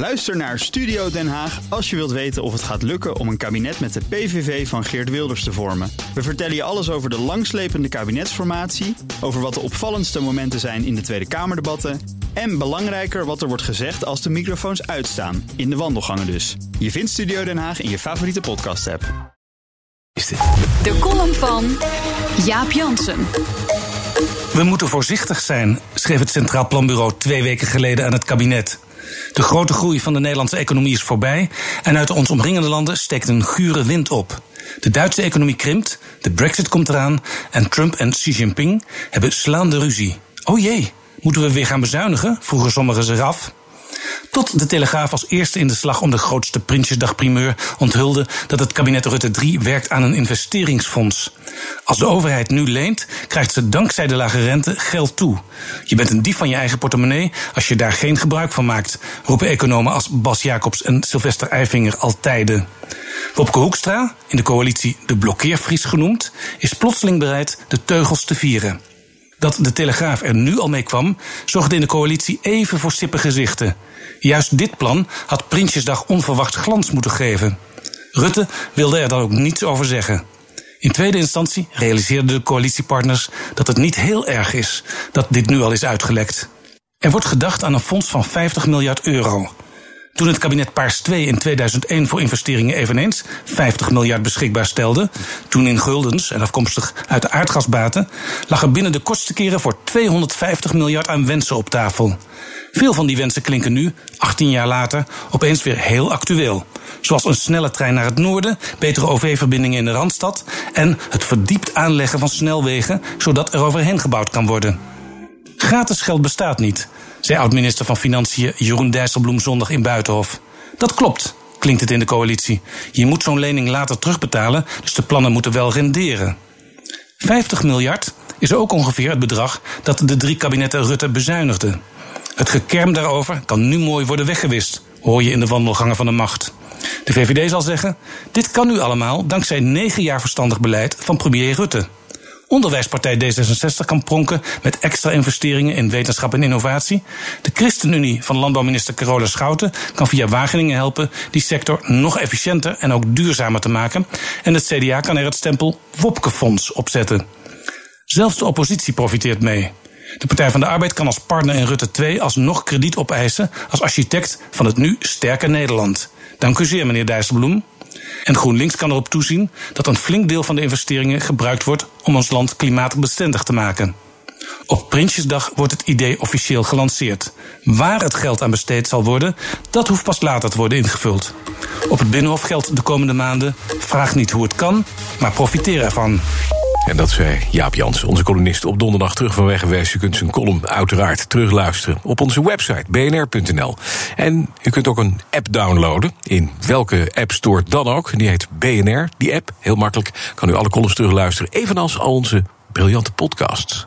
Luister naar Studio Den Haag als je wilt weten of het gaat lukken om een kabinet met de PVV van Geert Wilders te vormen. We vertellen je alles over de langslepende kabinetsformatie, over wat de opvallendste momenten zijn in de Tweede Kamerdebatten en belangrijker wat er wordt gezegd als de microfoons uitstaan, in de wandelgangen dus. Je vindt Studio Den Haag in je favoriete podcast-app. De column van Jaap Jansen. We moeten voorzichtig zijn, schreef het Centraal Planbureau twee weken geleden aan het kabinet. De grote groei van de Nederlandse economie is voorbij en uit de ons omringende landen steekt een gure wind op. De Duitse economie krimpt, de Brexit komt eraan en Trump en Xi Jinping hebben slaande ruzie. Oh jee, moeten we weer gaan bezuinigen? vroegen sommigen zich af. Tot de Telegraaf als eerste in de slag om de grootste Prinsjesdagprimeur onthulde dat het kabinet Rutte 3 werkt aan een investeringsfonds. Als de overheid nu leent, krijgt ze dankzij de lage rente geld toe. Je bent een dief van je eigen portemonnee als je daar geen gebruik van maakt, roepen economen als Bas Jacobs en Sylvester Eifinger al tijden. Wopke Hoekstra, in de coalitie de blokkeervries genoemd, is plotseling bereid de teugels te vieren. Dat de Telegraaf er nu al mee kwam, zorgde in de coalitie even voor sippe gezichten. Juist dit plan had Prinsjesdag onverwacht glans moeten geven. Rutte wilde er dan ook niets over zeggen. In tweede instantie realiseerden de coalitiepartners dat het niet heel erg is dat dit nu al is uitgelekt. Er wordt gedacht aan een fonds van 50 miljard euro. Toen het kabinet Paars 2 in 2001 voor investeringen eveneens 50 miljard beschikbaar stelde, toen in guldens en afkomstig uit de aardgasbaten, lag er binnen de kortste keren voor 250 miljard aan wensen op tafel. Veel van die wensen klinken nu, 18 jaar later, opeens weer heel actueel. Zoals een snelle trein naar het noorden, betere OV-verbindingen in de Randstad en het verdiept aanleggen van snelwegen, zodat er overheen gebouwd kan worden. Gratis geld bestaat niet, zei oud-minister van Financiën Jeroen Dijsselbloem zondag in Buitenhof. Dat klopt, klinkt het in de coalitie. Je moet zo'n lening later terugbetalen, dus de plannen moeten wel renderen. 50 miljard is ook ongeveer het bedrag dat de drie kabinetten Rutte bezuinigden. Het gekerm daarover kan nu mooi worden weggewist, hoor je in de wandelgangen van de macht. De VVD zal zeggen: dit kan nu allemaal dankzij negen jaar verstandig beleid van premier Rutte. Onderwijspartij D66 kan pronken met extra investeringen in wetenschap en innovatie. De ChristenUnie van landbouwminister Carola Schouten kan via Wageningen helpen die sector nog efficiënter en ook duurzamer te maken. En het CDA kan er het stempel Wopkefonds opzetten. Zelfs de oppositie profiteert mee. De Partij van de Arbeid kan als partner in Rutte 2 alsnog krediet opeisen als architect van het nu sterke Nederland. Dank u zeer, meneer Dijsselbloem. En GroenLinks kan erop toezien dat een flink deel van de investeringen gebruikt wordt om ons land klimaatbestendig te maken. Op Prinsjesdag wordt het idee officieel gelanceerd. Waar het geld aan besteed zal worden, dat hoeft pas later te worden ingevuld. Op het Binnenhof geldt de komende maanden: vraag niet hoe het kan, maar profiteer ervan. En dat zei Jaap Jans, onze columnist, op donderdag terug van weg geweest. U kunt zijn column uiteraard terugluisteren op onze website bnr.nl. En u kunt ook een app downloaden, in welke app store dan ook. Die heet BNR. Die app, heel makkelijk, kan u alle columns terugluisteren. Evenals al onze briljante podcasts.